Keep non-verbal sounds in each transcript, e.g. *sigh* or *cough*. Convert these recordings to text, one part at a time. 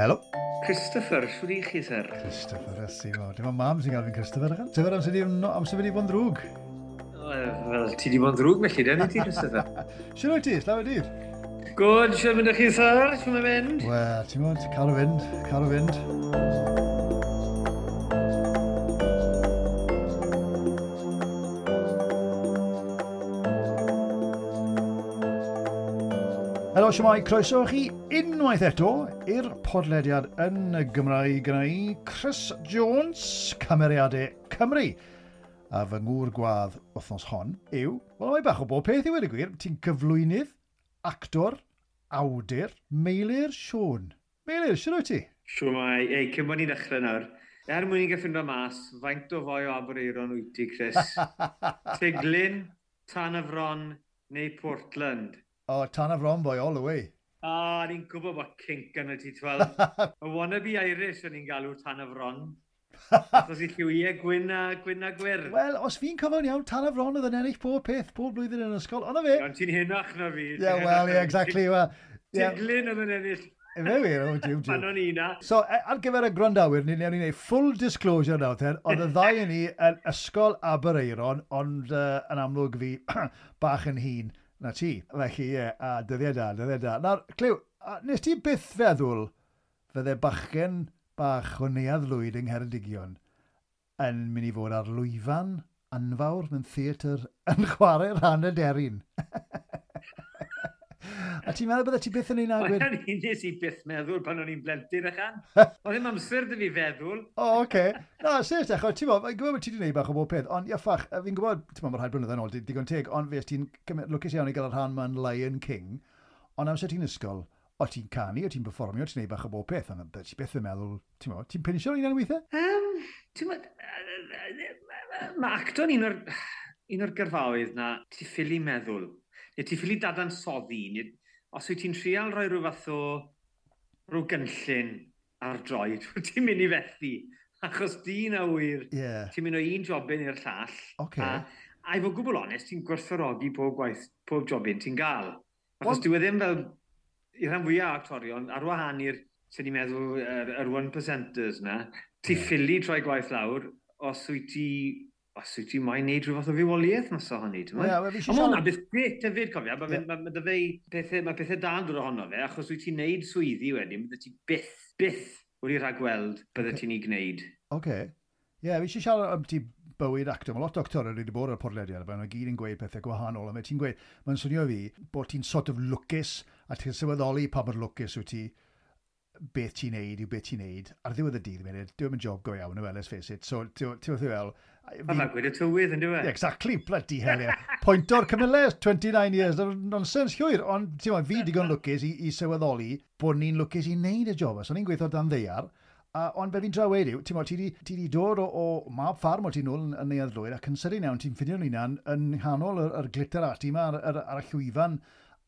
Helo. Christopher, siwr i chi, sir. Christopher, ysi fo. Dim ond mam sy'n gael fi'n Christopher. ychan. Tyfer amser di, amser wedi bod yn ddrwg. Wel, ti di bod yn ddrwg felly, da ni ti, Christopher. *laughs* Siwr o'i ti, slaw dydd. Good, siwr mynd â chi, sir. Siwr mynd. Wel, ti'n mynd, o fynd, caro fynd. Caro fynd. Shmai, croeso chi unwaith eto i'r podlediad yn y Gymraeg gyda i Chris Jones, Cymeriadau Cymru. A fy ngŵr gwadd wythnos hon yw, wel mae bach o bob peth i wedi gwir, ti'n cyflwynydd, actor, awdur, meilir Sion. Meilir, sy'n wyt ti? Siwmai, ei, cyn bod ni'n dechrau nawr, er mwyn i'n gyffindo mas, faint o foi o Abereiron wyt ti, Chris? *laughs* Tiglin, Tanafron neu Portland? Oh, tan of Romboy all the way. Ah, ni'n gwybod bod cink yn y ti, twel. y *laughs* wannabe Irish o'n i'n galw tan of Ron. *laughs* Os i lliwiau e, gwyn a, gwyn a gwyr. Wel, os fi'n cofio'n iawn, tan of Ron oedd yn ennill pob peth, pob blwyddyn yn ysgol. Ond o fe... Ond ti'n hynach na fi. Ie, yeah, wel, ie, yeah, exactly. Well, yeah. Tiglin oedd yn ennill. Efe wir, o, diw, diw. Pan *laughs* o'n i na. So, e, ar gyfer y grandawyr, ni'n ni gwneud full disclosure nawr, ten, oedd y ddau yn ni yn ysgol Abereiron, ond uh, yn amlwg fi *clears throat* bach yn hun. Na ti. Felly, ie, a dyddiau da, dyddiau da. Nawr, Clyw, nes ti byth feddwl fydde bachgen bach o neuad lwyd yng Ngheredigion yn mynd i fod ar lwyfan anfawr mewn theatr yn chwarae rhan y deryn? *laughs* A ti'n meddwl bydde ti byth yn un agwyd? Mae'n un nes i byth meddwl pan o'n i'n blentyn ac an. Oedd ddim amser dy fi feddwl. O, oh, oce. Okay. Na, serious eich, ti'n gwybod, gwybod bod ti wedi gwneud bach o bob peth, ond iafach, fi'n gwybod, ti'n gwybod, mae'r rhaid blynyddoedd yn ôl, digon teg, ond fe ti'n lwcus iawn i gael yr rhan ma'n Lion King, ond amser ti'n ysgol, o ti'n canu, o ti'n performio, o ti'n gwneud bach o bob peth, ond bydde ti byth yn meddwl, ti'n gwybod, ti'n pinsio'r un weithiau? Um, ti'n gwybod, mae acto'n un o'r, un o'r gyrfaoedd na, ti'n ffili meddwl, neu ti'n ffili dadansoddi, neu os wyt ti'n trial rhoi rhyw fath o rhyw gynllun ar droed, *laughs* ti'n mynd i fethu. Achos di'n awyr, wir, yeah. ti'n mynd o un jobyn i'r llall. Okay. A, a i fod gwbl onest, ti'n gwerthfawrogi pob gwaith, pob jobyn ti'n gael. Achos well, dwi e ddim fel, i rhan fwyaf actorion, ar wahan i'r, sy'n ni'n meddwl, yr, er, er 1%ers na, ti'n yeah. ffili troi gwaith lawr, os wyt ti os wyt ti moyn neud rhyw fath o fywoliaeth mas o hynny, ti'n meddwl? Ie, fi hwnna beth gret hefyd, cofio, mae yeah. ma, ma dyfei pethau, mae pethau dan yn dod ohono fe, achos wyt ti'n neud swyddi wedyn, bydde ti byth, byth wedi rhagweld bydde ti'n ei gwneud. Oce. Ie, fi eisiau siarad am ti bywyd actor. Mae lot o actorau wedi bod ar y podlediad, a nhw gyd yn gweud pethau gwahanol, a mae ti'n gweud, mae'n swnio fi bod ti'n sort of lwcus, a ti'n sylweddoli pa mor lwcus wyt ti, beth ti'n neud yw beth ti'n neud, ar ddiwedd y dydd, mae'n dwi'n mynd job go iawn, well, let's face it. So, ti'n meddwl, Mae'n gwed y tywydd, yn dweud? Yeah, exactly, bloody hell, yeah. Pointo'r cymylau, 29 years, nonsens llwyr, ond ti'n meddwl, fi digon lwcus i, i sylweddoli bod ni'n lwcus i wneud y job, So, ni'n gweithio dan ddeiar, A, ond be fi'n draw wedi yw, ti'n meddwl, ti di, ti di dod o, o mab ffarm o ti'n nôl yn, yn neuad llwyr, ac yn sydyn iawn, ti'n ffindio'n hunan yn nghanol yr, yr glitter ati yma, ar, ar, ar y llwyfan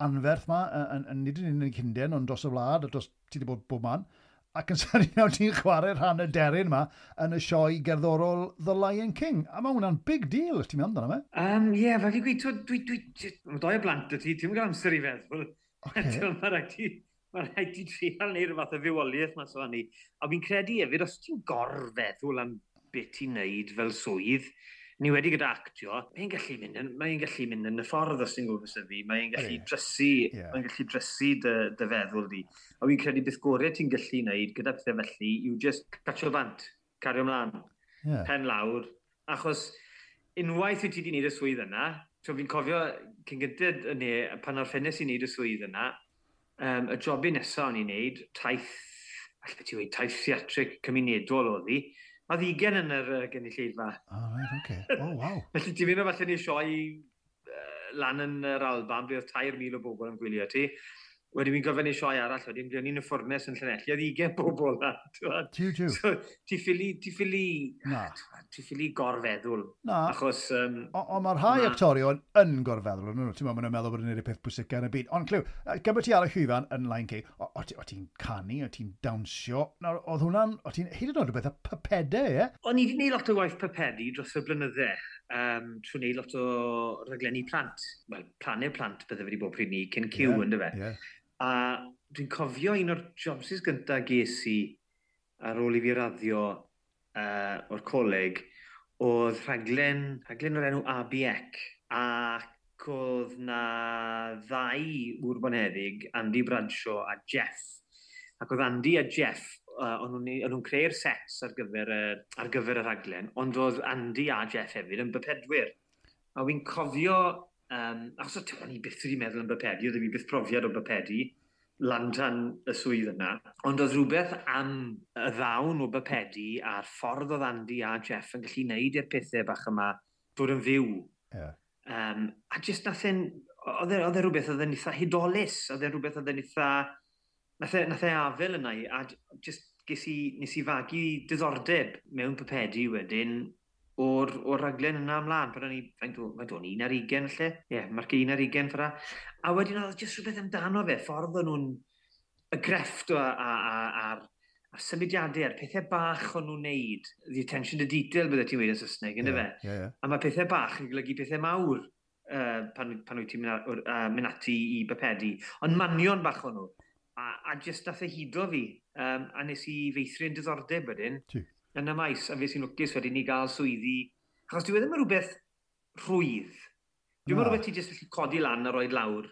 anferth yma, yn, yn, nid yn unig yn cynden, ond dros y wlad, a dros, ti di bod bob man. Uh, ac yn sari *laughs* nawr ti'n chwarae rhan y deryn yma yn y sioe gerddorol The Lion King. A mae hwnna'n big deal, os ti'n mynd amdano fe? Um, Ie, yeah, fel fi'n gweud, dwi, dwi, dwi, mae doi o blant y ti, ti'n gael amser i feddwl. Okay. *laughs* mae rhaid ti, mae rhaid ti trial neu'r rhywbeth o fywoliaeth mas o'n ni. A fi'n credu hefyd, os ti'n gorfeddwl am beth ti'n neud fel swydd, Ni wedi gyda actio, mae'n gallu mynd yn, mae'n gallu mynd yn y ffordd os ti'n gwybod sef fi, mae'n gallu yeah. drysu, yeah. mae'n gallu drysu dy, dy feddwl di. A fi'n credu beth gorau ti'n gallu wneud gyda pethau felly yw just catch o bant, cario ymlaen, yeah. pen lawr, achos unwaith wyt ti wedi gwneud y swydd yna, so fi'n cofio cyn gyntaf ne, pan orffennes i wneud y swydd yna, um, y jobi nesaf o'n i'n wneud, taith, allai beth i wedi, taith theatric cymunedol oedd i, a ddigen yn yr uh, gynulleidfa. Oh, right, okay. Oh, *laughs* wow. Felly ti'n mynd o falle ni sioi uh, lan yn yr Alban, ble oedd 3,000 o bobl yn gwylio ti. Wedyn fi'n gofyn i sioe arall, wedyn byddwn ni'n y ffwrnes yn Llanelli, a ddigen bobl na. Tiw, tiw. So, ti ffili, ti ffili, na. ti ffili gorfeddwl. Na. Achos... Um, Ond mae'r rhai actorion yn gorfeddwl, nhw, ti'n meddwl, maen meddwl bod yn ei peth pwysica yn y byd. Ond clyw, gyda ti ar y llwyfan yn lain King, o, o, o ti'n canu, o ti'n dawnsio, nawr, oedd hwnna'n, o ti'n hyd yn oed rhywbeth y pypedau, ie? O'n i wedi gwneud lot o waith pypedu dros y blynydde um, trwy wneud lot o raglenni plant. Wel, planau plant bydde wedi bod pryd ni, cyn cyw, yeah, yndyfe? Yeah. A dwi'n cofio un o'r jobsys gyntaf ges i ar ôl i fi raddio uh, o'r coleg, oedd rhaglen, rhaglen o'r enw ABEC, ac oedd na ddau wrbonheddig, Andy Bradshaw a Jeff. Ac oedd Andy a Jeff uh, o'n nhw'n creu'r sets ar gyfer, uh, ar gyfer y rhaglen, ond oedd Andy a Jeff hefyd yn bypedwyr. A wy'n cofio Um, achos o'n i byth wedi meddwl am bypedi, oedd fi byth profiad o bypedi, lan tan y swydd yna. Ond oedd rhywbeth am y ddawn o bypedi a'r ffordd oedd Andy a Jeff yn gallu gwneud i'r pethau bach yma dod yn fyw. Yeah. Um, a jyst nath e'n... E, oedd e rhywbeth oedd e'n eitha hudolus, oedd e rhywbeth oedd e'n eitha... Nath e, nath e afel yna i, a jyst ges i, nes i fagu diddordeb mewn pypedi wedyn o'r, or raglen yna ymlaen. Pan o'n i, mae'n o'n un ar ugen lle. Ie, yeah, mae'r un ar ugen ffra. A wedyn oedd jyst rhywbeth amdano fe, ffordd o'n nhw'n y grefft a, a, a, a'r a'r symudiadau, a'r pethau bach o'n nhw'n neud, the attention to detail bydde ti'n weid yn Saesneg, ynddo yeah, fe? Yeah, yeah. A mae pethau bach yn golygu pethau mawr uh, pan, pan wyt ti'n mynd, uh, mynd ati i bypedi. Ond manion bach o'n nhw. A, a jyst nath e hudo fi. Um, a nes i feithrin diddordeb wedyn yn y maes, a fe sy'n lwcus wedyn ni gael swyddi. Achos dwi e ddim yn rhywbeth rhwydd. Dwi'n e meddwl beth ti jyst felly codi lan a roi lawr.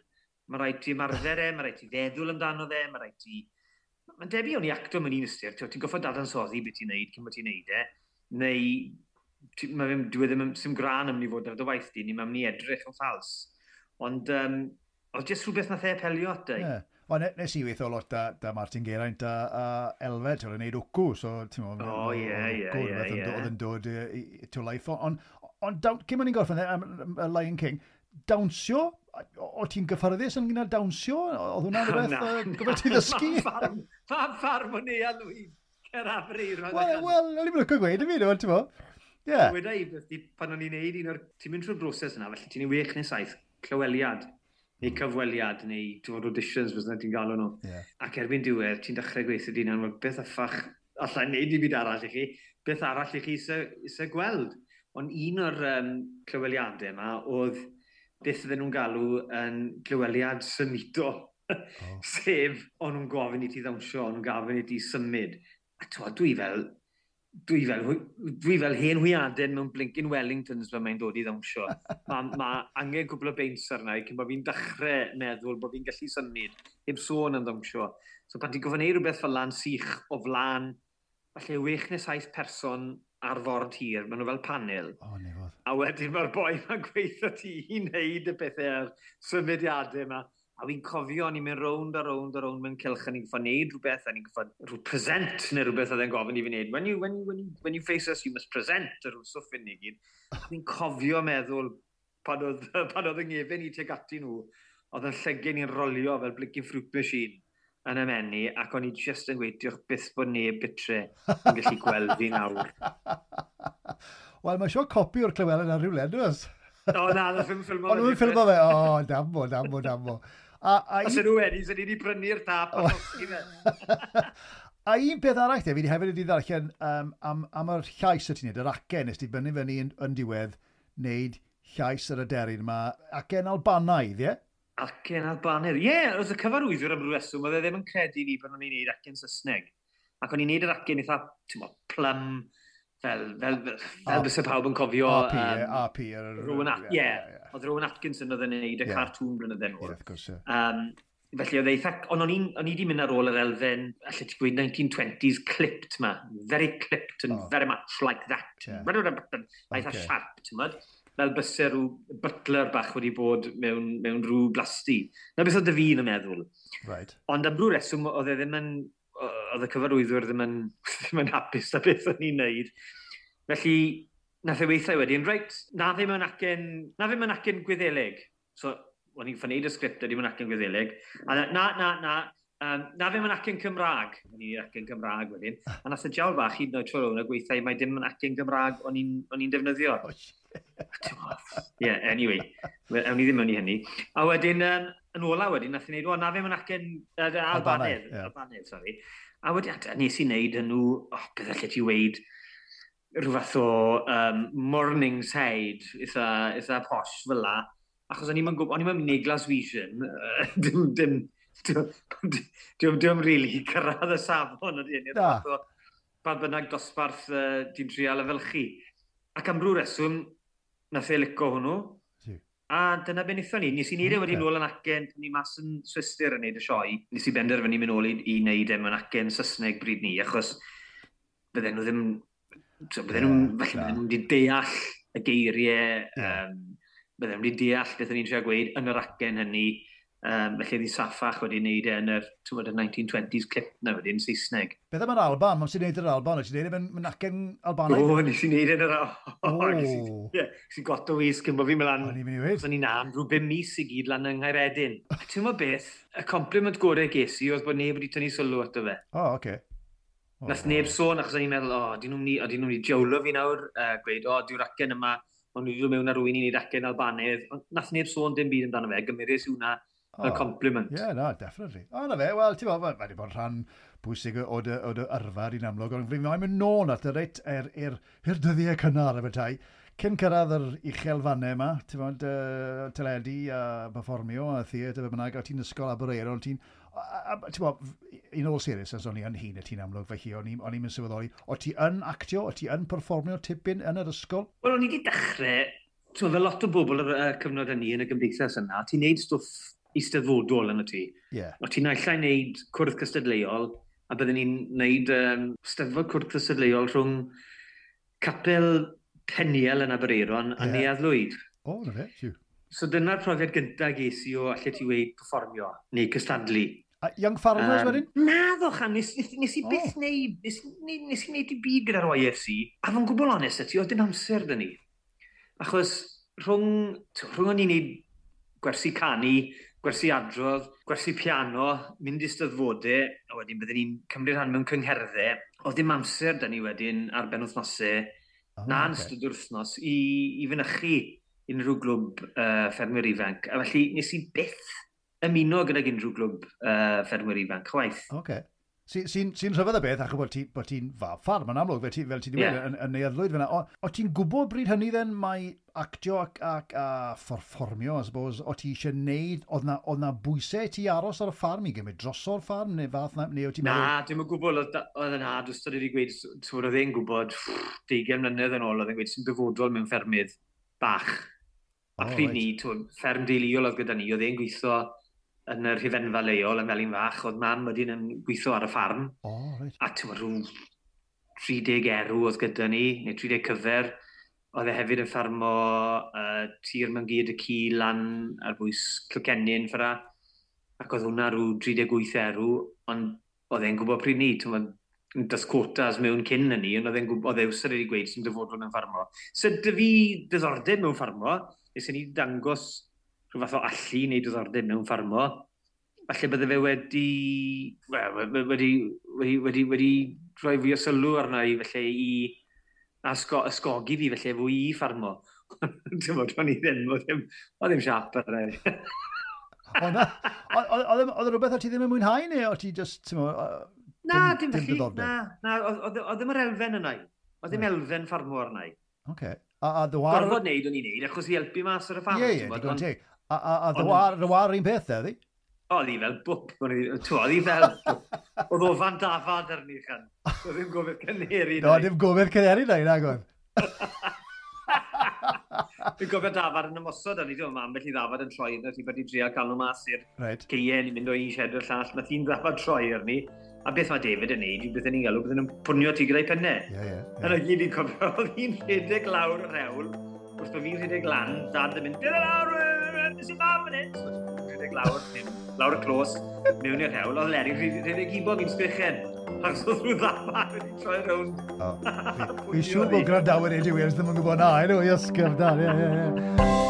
Mae rhaid ti ymarfer e, mae rhaid ti feddwl amdano fe, mae rhaid ti... Mae'n debyg o'n i acto mewn un ystyr, ti'n goffod dadansoddi beth ti'n neud cyn bod ti'n neud e, neu mae fe'n dwi e ddim sy'n gran am ni fod ar dy waith di, ni mae'n ni edrych yn ffals. Ond um, oedd jyst rhywbeth na the apelio at e. Yeah. Ond nes i weithio lot da, da Martin Geraint a, a Elfed, ti'n gwneud wcw, so ti'n gwybod, oh, yeah, yeah, yeah, yeah. oedd yn dod to life. Ond on, on, cyn ma'n i'n gorffen am Lion King, dawnsio, o ti'n gyffyrddus yn gyda dawnsio? Oedd hwnna'n rhywbeth gyfer ti ddysgu? Pa'n ffarm o'n i a lwy, cerafri. Wel, wel, o'n i'n mynd o'r gweud i fi, ti'n gwybod? Ie. Wedi, pan o'n i'n neud un o'r... Ti'n mynd trwy'r broses yna, felly ti'n ei wech neu saith, clyweliad, neu cyfweliad, neu ti'n fod auditions, fes na ti'n galw nhw. Yeah. Ac erbyn diwedd, ti'n dechrau gweithio dyn nhw'n beth affach, allai wneud i byd arall i chi, beth arall i chi sy'n gweld. Ond un o'r um, clyweliadau yma oedd beth fydden nhw'n galw yn clyweliad symudo. Oh. *laughs* Sef, o'n nhw'n gofyn i ti ddawnsio, o'n nhw'n gofyn i ti symud. A twa, dwi fel, dwi fel, dwi fel hen hwiadau mewn blinkin Wellingtons fe mae'n dod i ddawnsio. *laughs* Mae ma angen cwbl o beins arna i cyn bod fi'n dechrau meddwl bod fi'n gallu symud, heb sôn am ddawnsio. So pan ti'n gofyn ei rhywbeth fel lan sych o flan, falle wech neu saith person ar ford hir, maen nhw fel panel. O, oh, A wedyn mae'r boi mae'n gweithio ti i wneud y bethau a'r symudiadau yma. A fi'n cofio, ni'n mynd rownd a rownd a rownd mewn cilch a ni'n gyffa neud rhywbeth a ni'n gyffa rhyw present neu rhywbeth oedd e'n gofyn i fi wneud. When you, when, you, when, you, when you face us, you must present a rhyw stwff yn ni gyd. A fi'n cofio meddwl pan oedd, *laughs* pan oedd yng ngefyn i teg ati nhw, oedd yn llygyn i'n rolio fel blicyn fruit machine yn y menu ac o'n i just yn gweithio'ch byth bod neb bitre yn gallu gweld fi nawr. *laughs* Wel, mae sio copi o'r Clywelen ar rhywle, dwi'n e? O, na, na, ffilm ffilmo. Ond nhw'n ffilmo fe, o, dambo, dambo, dambo. A, a Os yn wedi, sy'n ni wedi prynu'r tap a *laughs* A un peth arall, te, fi wedi hefyd wedi ddarllen um, am, am yr llais y ti'n neud, yr acen, nes ti bynnu fyny yn, yn diwedd, wneud llais yr aderyn yma, acen Albanaidd, ie? Yeah? Acen Albanaidd, ie, yeah, oedd y cyfarwyddwr am rhywbeth, oedd e ddim yn credu ni pan o'n i'n neud acen Saesneg. Ac o'n i'n neud yr acen eitha, ti'n plum, fel, fel, fel bys y pawb yn cofio... RP, um, RP. Rowan, yeah, yeah, yeah. Oedd Rowan Atkinson oedd yn neud y yeah. cartoon blynydden nhw. Yeah, of course, um, felly oedd e eitha... Ond o'n on i wedi mynd ar ôl yr elfen, allai ti gweud 1920s clipped ma. Very clipped and oh. very much like that. Yeah. Eitha okay. sharp, ti'n mynd? Fel bysau rhyw butler bach wedi bod mewn, mewn rhyw blasti. Na beth oedd y fi yn y meddwl. Right. Ond am rhyw reswm oedd e ddim yn oedd y cyfarwyddwyr ddim yn, *laughs* ddim yn hapus na beth o'n i'n neud. Felly, nath e weithiau wedyn, reit, na ddim yn acen, na ddim yn acen gwyddelig. So, o'n i'n ffyneud y sgript, ddim yn acen gwyddelig. A na, na, na, um, na ddim yn acen Cymraeg. O'n i'n acen Cymraeg wedyn. A nath y jawl bach hyd yn oed trwy'n gweithiau, mae dim yn acen Gymraeg o'n i'n defnyddio. Oh, yeah, anyway, ewn ni ddim mewn i hynny. A wedyn, um, yn ola wedyn, nath i wneud, o, na fe mae'n acen uh, Albanedd, yeah. Albanedd, sorry. A wedyn, nes i wneud yn nhw, oh, gyda lle ti weid, rhyw fath o um, morning side, eitha, eitha posh fel la. Achos o'n i'n gwybod, o'n i'n mynd Neglas Vision, uh, *laughs* dim, dim, dim, dim, dim, really cyrraedd y safon ydy hynny. Na. Pa bynnag dosbarth uh, ti'n trial y fel chi. Ac am rhyw reswm, na e lico hwnnw. A dyna beth wnaethon ni. Nes i wneud e wedi nôl yn acen, ni mas yn Swister yn neud y sioe. Nes i benderfynu mynd nôl i, i wneud e mewn acen Saesneg bryd ni, achos bydden nhw ddim... Bydden nhw'n falle bydden nhw wedi deall y geiriau, yeah. um, bydden nhw wedi deall beth o'n i'n trio gweud yn yr acen hynny. Um, felly wedi saffach wedi wneud e yn yr, y 1920s clip na wedi'n Saesneg. Beth am yr Alban? Mae'n sy'n neud yr Alban? Nes i'n neud e yn mynacen Albanau? O, nes i'n neud e yn yr Alban. *laughs* Nes i'n goto wisg yn bod fi'n mynd lan. O'n i'n mynd i weid. O'n i'n am rhyw bum mis i gyd lan yng Nghaeredin. *laughs* A ti'n mynd beth, y compliment gorau ges i oedd bod neb wedi tynnu sylw ato fe. O, oh, oce. Okay. Oh, Nath neb sôn achos o'n i'n meddwl, o, oh, dyn nhw'n mynd i diawlo fi nawr, uh, gweud, o, oh, diw'r acen yma, ond nhw'n mewn ar rwy'n i'n neud acen Albanaidd. Nath neb sôn dim byd amdano fe, gymryd hwnna a oh. compliment. Ie, yeah, no, definitely. O, na fe, wel, ti'n bod, wedi bod rhan bwysig o dy, o dy yrfa i'n amlwg, ond fi'n mynd nôl at y reit er, er, er dyddiau cynnar y bethau, cyn cyrraedd yr uchelfannau yma, ti'n bod, uh, teledu a performio a theatr, fe bynnag, a ti'n ysgol Aberdeir, ond ti'n, ti'n bod, in all seriousness, o'n i yn hun y ti'n amlwg, felly o'n i'n mynd sylweddoli, o ti yn actio, o ti yn performio tipyn yn yr ysgol? Wel, o'n i wedi dechrau, ti'n fel e lot o bobl y cyfnod yn ni yn y gymdeithas yna, ti'n neud stwff eisteddfodol yn y tŷ. Yeah. O ti'n allai wneud cwrdd cystadleuol, a byddwn ni'n wneud um, steddfod cwrdd cystadleuol rhwng capel Peniel yn Abereiron yeah. a Neuadd Lwyd. O, oh, na fe, Hugh. So dyna'r profiad gyntaf ges i o allai ti wedi performio, neu cystadlu. A Young Farmers um, wedyn? Na ddo, chan, nes, nes, nes i byth oh. neud, nes, nes, nes i neud i byd gyda'r YFC, a fo'n gwbl onest ti, oedd yn amser dyn ni. Achos rhwng, rhwng o'n i'n neud gwersi canu, gwersi adrodd, gwersi piano, mynd i styddfodau, a wedyn byddwn ni'n cymryd rhan mewn cyngherddau. Oedd dim amser dyn ni wedyn ar ben wythnosau, oh, na yn okay. ystod wythnos, i, i fynychu unrhyw glwb uh, ffermwyr ifanc. A felly, nes i byth ymuno gydag unrhyw glwb uh, ffermwyr ifanc, chwaith. Okay sy'n sy, sy rhyfedd y beth, achos bod ti'n ti ffarm yn amlwg, fel ti, fel ti wedi yeah. yn, yn neuddlwyd fyna. O, o ti'n gwybod bryd hynny dden mae actio ac, ac a fforfformio, I suppose, o ti eisiau neud, oedd na, oedd na bwysau ti aros ar y ffarm i gymryd droso'r ffarm, neu fath na, neu o ti'n... meddwl? Na, dim yn gwybod, oedd yna, dwi'n stod wedi gweud, ti'n oedd e'n gwybod, 20 mlynedd yn ôl, oedd e'n gweud, sy'n dyfodol mewn ffermydd bach. A oh, pryd right. ni, fferm deuluol oedd gyda ni, oedd e'n gweithio yn yr hyfenfa leol, yn Melin Fach, oedd mam wedyn yn gweithio ar y ffarm. Oh, right. A ti'n rhyw 30 erw oedd gyda ni, neu 30 cyfer. Oedd e hefyd yn ffarmo uh, tir mewn gyd y cu lan ar bwys Clwcennin ffyrra. Ac oedd hwnna rhyw 38 erw, ond oedd e'n gwybod pryd ni, ti'n dys quotas mewn cyn yn ni, ond oedd e'n gwybod, oedd e wsad wedi gweud sy'n dyfodol yn ffarmo. So dy fi ddiddordeb mewn ffarmo, nes i ni dangos rhyw fath o allu neu diddordeb mewn ffarmo, falle bydde fe wedi, well, wedi, wedi, wedi, wedi, rhoi fwy o sylw arna i felly i asgo, ysgogi fi felly fwy i ffarmo. Ti'n bod, o'n i ddim, oedd ddim siap ar yna. Oedd e rhywbeth o ti ddim yn mwynhau neu o ti just, ti'n bod, Na, dim felly, na, na, oedd ddim yr elfen yna i. Oedd ddim elfen ffarmo arna i. Oce. Okay. A, a ddwar... Gorfod neud o'n i'n neud, achos i helpu mas ar y ffarm. Ie, ie, digon teg. A, a, a ddywar, ddywar un peth, eddi? Oedd hi fel bwc. Oedd hi fel... Oedd o fan dafad ar ni chan. Oedd ddim gofyd cynheri. Do, ddim gofyd cynheri na, nag oedd. *laughs* Dwi'n gofio dafad yn ymosod a ni ddim mam, felly dafad yn troi arni, ti i drio cael nhw mas i'r right. ceien i mynd o un shed o'r llall, mae ti'n dafad troi ar ni. A beth mae David yn neud, beth yn ni'n galw, beth yn pwnio ti gyda'i pennau. Ie, ie. Yna gyd i'n cofio, *laughs* oedd hi'n rhedeg lawr y rewl, wrth bod fi'n rhedeg lan, dad yn mynd, dyna lawr! Nes i mam yn hyn. Rhedeg lawr, lawr y clos, mewn i'r hewl, ond Leri, rhedeg ibog i'n sgrichen. Ac oedd rhyw ddama wedi troi rownd. *laughs* Fi'n siŵr bod grandawyr Eddie Williams ddim yn gwybod na, enw i ysgyf da, ie, ie, ie.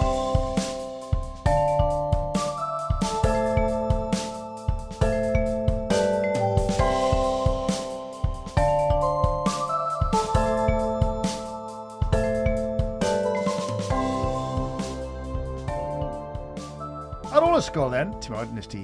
ysgol then, ti'n modd, nes ti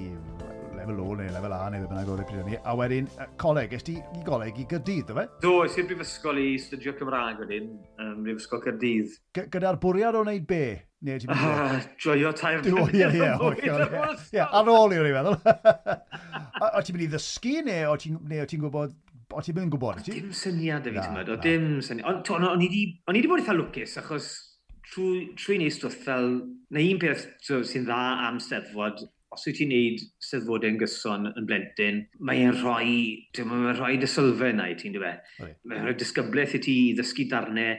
lefel O neu lefel A neu fe bynnag o'r pryd ni. a wedyn coleg, ys ti i goleg e? i Gyrdydd, fe? Do, ys i'r brifysgol i studio Cymraeg wedyn, um, brifysgol Gyrdydd. Gyda'r bwriad o wneud be? Neu ti'n mynd? Ah, joio tair blynedd yn Ie, Ie, ie. ar ôl i wneud feddwl. O ti'n mynd i ddysgu neu o ti'n gwybod O ti'n mynd yn gwybod? Dim syniad y fi, ti'n meddwl. Dim syniad. Ond o'n i wedi bod eitha lwcus, achos trwy, trwy neud stwff fel, na un peth so, sy'n dda am steddfod, os wyt ti'n neud steddfodau'n gyson yn blentyn, mae'n rhoi, mae'n rhoi dysylfa yna i ti'n dybe. Mae'n rhoi disgyblaeth i ti i ddysgu darnau,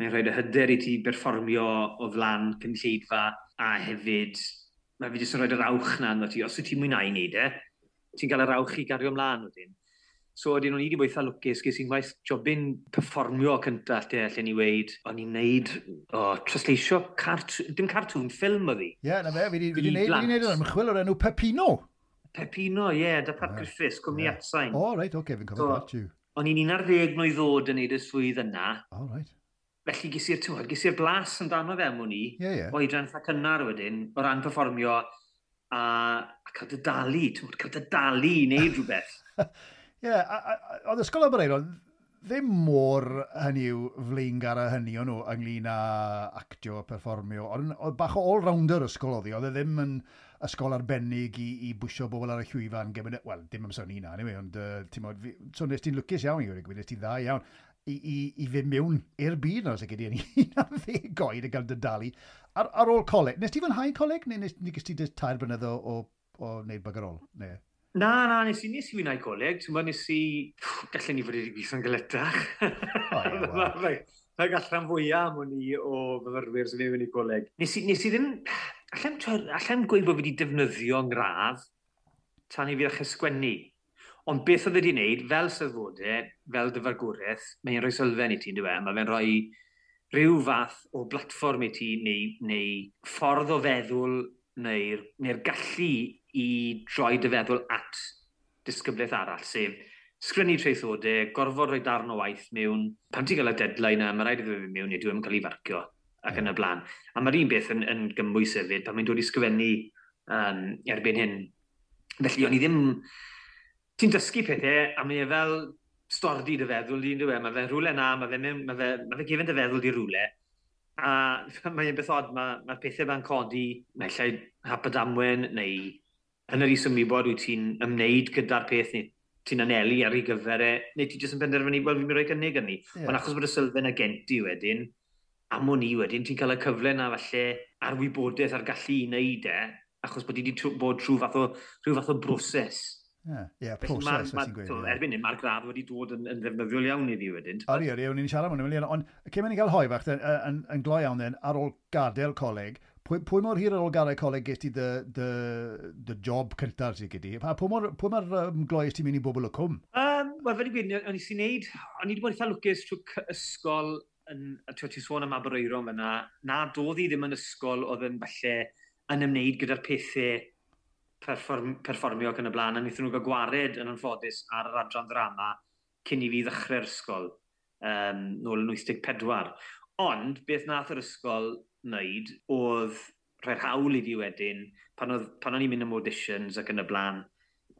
mae'n rhoi dy hyder i ti berfformio o flan cynlleidfa, a hefyd, mae fi jyst yn rhoi yr awch na ynddo ti, os wyt ti'n mwynhau i neud e, ti'n cael yr awch i gario ymlaen wedyn. So oedden nhw'n i wedi bod eitha lwcus, ges i'n gwaith jobyn performio cynta e, lle allan ni weid, o'n i'n neud, o, oh, trasleisio, cart, dim cartoon, ffilm oedd hi. Ie, yeah, na fe, fi wedi neud, fi wedi neud yn ymchwil o'r enw Pepino. Pepino, ie, yeah, da Pat yeah. Griffiths, cwmni yeah. atsain. O, oh, reit, oce, okay, fi'n cofio so, that, you. O'n i'n 11 mlynedd ddod yn neud y swydd yna. O, oh, right. Felly ges i'r tywod, ges i'r blas yn dan o fe mwyn i, yeah, yeah. oedran eitha cynnar wedyn, o ran performio a, a cael dy dalu, tywod, cael dy dalu i wneud rhywbeth. *laughs* Ie, yeah, oedd Ysgol Abereiro ddim mor hynny yw flaengar a hynny o'n nhw ynglyn â actio a perfformio, ond oedd bach o all-rounder ysgol oedd hi, oedd e ddim yn ysgol arbennig i, i bwysio bobl ar y llwyfan, e-, wel, dim amser ni na, anyway, ond uh, ti'n modd, so nes ti'n lwcus iawn i wedi gwybod, nes ti'n dda iawn i, i, i fynd mewn i'r byd na, os y gyda ni, un *laughs* na ddeg goed y gael dy dalu ar, ar ôl coleg. Nes ti fynhau coleg, neu nes, nes ti tair blynedd o, o, o wneud bagarol? Neu? Na, na, nes i nes i wneud coleg, ti'n bod nes i... Gallen ni fod wedi gweithio'n galetach. *laughs* Mae gallan fwyaf am o'n i o fyfyrwyr sy'n mynd i coleg. Nes i, nes i ddim... Allem, allem gweud bod fi wedi defnyddio defnyddio'n gradd tan i fi ddechrau sgwennu. Ond beth oedd wedi'i wneud, fel sylfodau, fel dyfargwraeth, mae'n rhoi sylfen i ti, dwi e? Mae fe'n rhoi rhyw fath o blatfform i ti neu, neu ffordd o feddwl neu'r neu gallu i droi dy feddwl at disgyblaeth arall, sef sgrinnu treithodau, gorfod rhoi darn o waith mewn, pan ti'n cael y deadline yna, mae rhaid iddo fi mewn, neu dwi'n e cael ei farcio ac yn y blaen. A mae'r un beth yn, yn gymwys hefyd, pan mae'n dod i sgwennu um, erbyn hyn. Felly, o'n i ddim... Ti'n dysgu pethau, a mae e fel stordi dy feddwl i'n dweud, mae fe rhywle na, mae fe, mae fe, mae fe gefen dy feddwl di rhywle, a *laughs* mae'n beth od, mae'r mae pethau ma'n codi, mae llai hap y damwen, neu yn yr iswm ni bod wyt ti'n ymwneud gyda'r peth ni ti'n anelu ar ei gyfer e, neu ti jyst yn penderfynu, wel, fi'n mynd rhoi gynnig yn ni. Yeah. Ond achos bod y sylfaen y genti wedyn, am o'n i wedyn, ti'n cael y cyfle na falle ar wybodaeth a'r gallu i wneud e, achos bod ti wedi bod trwy fath o, rhyw fath o broses. Ie, yeah, proses, ma, ma, Erbyn hyn, mae'r gradd wedi dod yn, yn ddefnyddiol iawn i fi wedyn. Ori, ori, o'n i'n siarad o'n ymwneud. Ond cyn ni'n gael hoi fach yn, yn, yn glo iawn then, ar ôl gadael coleg, pwy, pwy mor hir ar ôl garau coleg gest ti dy, dy, dy job cyntaf sydd gyda ti? Pwy mor, pwy mor um, gloes ti'n mynd i bobl o cwm? Um, Wel, fel i gwyn, o'n i sy'n neud, o'n i wedi bod eitha lwcus trwy ysgol, yn, a ti'n sôn am Abereiron fyna, na doedd i ddim yn ysgol oedd yn falle yn ymwneud gyda'r pethau perfform, perfformio ac yn y blaen, a wnaethon nhw gael gwared yn anffodus ar yr adran ddrama cyn i fi ddechrau'r ysgol um, nôl yn 84. Ond, beth nath yr ysgol wneud oedd rhaid hawl i fi wedyn, pan, oedd, pan o'n i'n mynd am auditions ac yn y blaen,